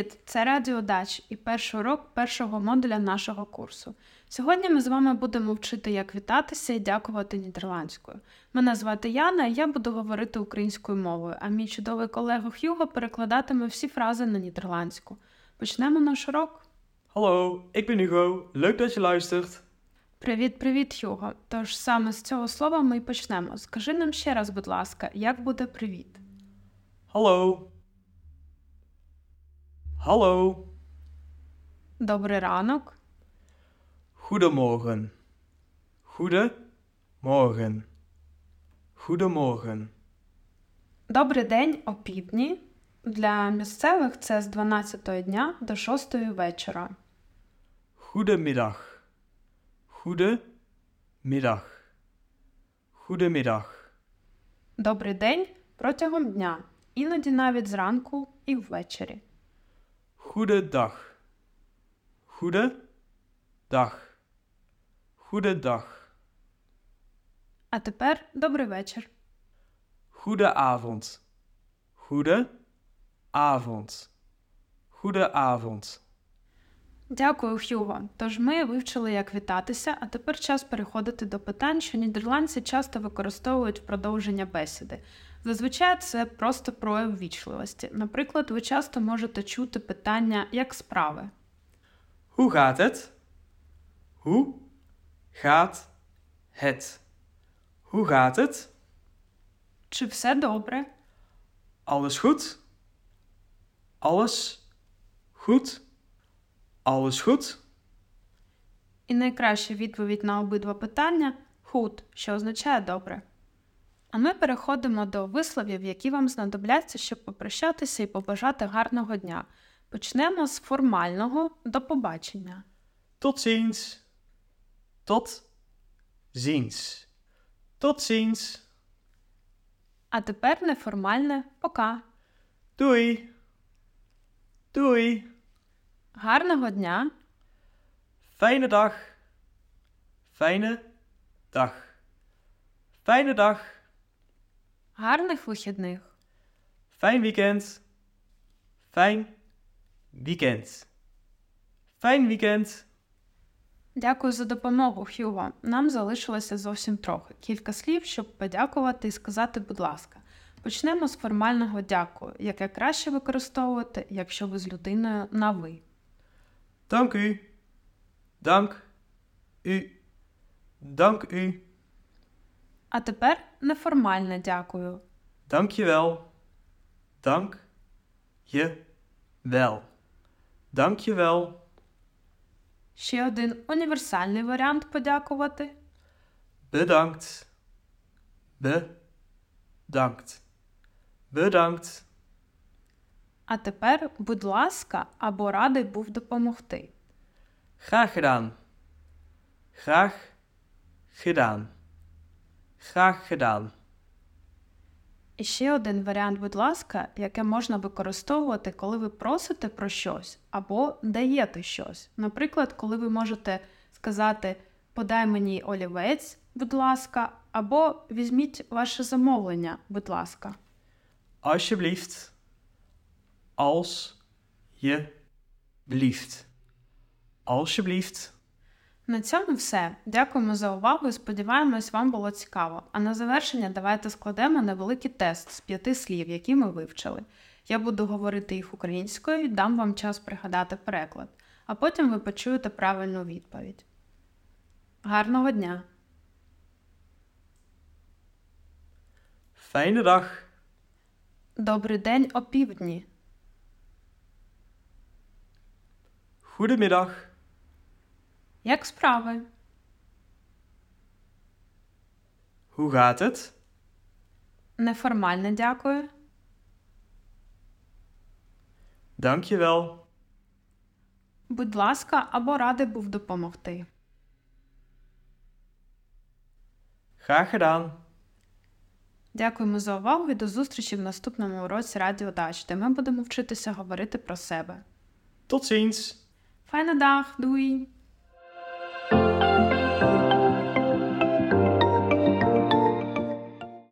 Привіт! Це Радіо Дач і перший урок першого модуля нашого курсу. Сьогодні ми з вами будемо вчити, як вітатися і дякувати нідерландською. Мене звати Яна, і я буду говорити українською мовою, а мій чудовий колега Х'юго перекладатиме всі фрази на нідерландську. Почнемо наш урок. Hallo, ik ben Hugo. Leuk dat je luistert. Привіт, привіт, Х'юго. Тож саме з цього слова ми й почнемо. Скажи нам ще раз, будь ласка, як буде привіт? Hallo. Hallo. Добрий ранок, Goedemorgen. Goedemorgen. Goedemorgen. Добрий день опівдні. Для місцевих це з 12 дня до 6 вечора. Goedemiddag. Goedemiddag. Goedemiddag. Добрий день протягом дня, іноді навіть зранку і ввечері. Goedendag. Goedendag. Goedendag. А тепер добрий вечір. Goedenavond. Goedenavond. Goedenavond. Дякую, Х'юго. Тож ми вивчили, як вітатися, а тепер час переходити до питань, що нідерландці часто використовують в продовження бесіди. Зазвичай це просто прояв ввічливості. Наприклад, ви часто можете чути питання як справи. Hoe gaat het? Hoe gaat het? Hoe gaat het? Чи все добре? Alles goed? Alles goed? Alles goed? І найкраща відповідь на обидва питання худ, що означає добре. А ми переходимо до висловів, які вам знадобляться, щоб попрощатися і побажати гарного дня. Почнемо з формального до побачення. Tot ziens. Tot ziens. Tot ziens. А тепер неформальне пока. Doei. Doei. Гарного дня, Fijne dag. Fijne dag. Fijne dag. Гарних вихідних. Fijn weekend. Fijn weekend. Fijn weekend. Дякую за допомогу, Хьюго. Нам залишилося зовсім трохи. Кілька слів, щоб подякувати і сказати, будь ласка. Почнемо з формального дякую, яке краще використовувати, якщо ви з людиною на ви. Dank u. Dank u. Dank u. А тепер неформальне дякую. Dank je wel. Dank je wel. Dank. Ще один універсальний варіант подякувати. Bedankt. Bedankt. Bedankt. А тепер, будь ласка, або радий був допомогти. Graag gedaan. Graag gedaan. Graag gedaan. І ще один варіант, будь ласка, яке можна використовувати, коли ви просите про щось або даєте щось. Наприклад, коли ви можете сказати Подай мені олівець, будь ласка, або візьміть ваше замовлення, будь ласка. Alsjeblieft. Als je blieft. Alsjeblieft. На цьому все. Дякуємо за увагу і сподіваємось, вам було цікаво. А на завершення давайте складемо невеликий тест з п'яти слів, які ми вивчили. Я буду говорити їх українською і дам вам час пригадати переклад, а потім ви почуєте правильну відповідь. Гарного дня! Fijne dag. Добрий день опівдні! Goedemiddag. Як справи? Hoe gaat het? Неформальне дякую. Dank je wel. Будь ласка, або радий був допомогти. Graag gedaan. Дякуємо за увагу і до зустрічі в наступному уроці Радіо Дач, де ми будемо вчитися говорити про себе. Tot ziens. Файна дах, дуй! Thank you.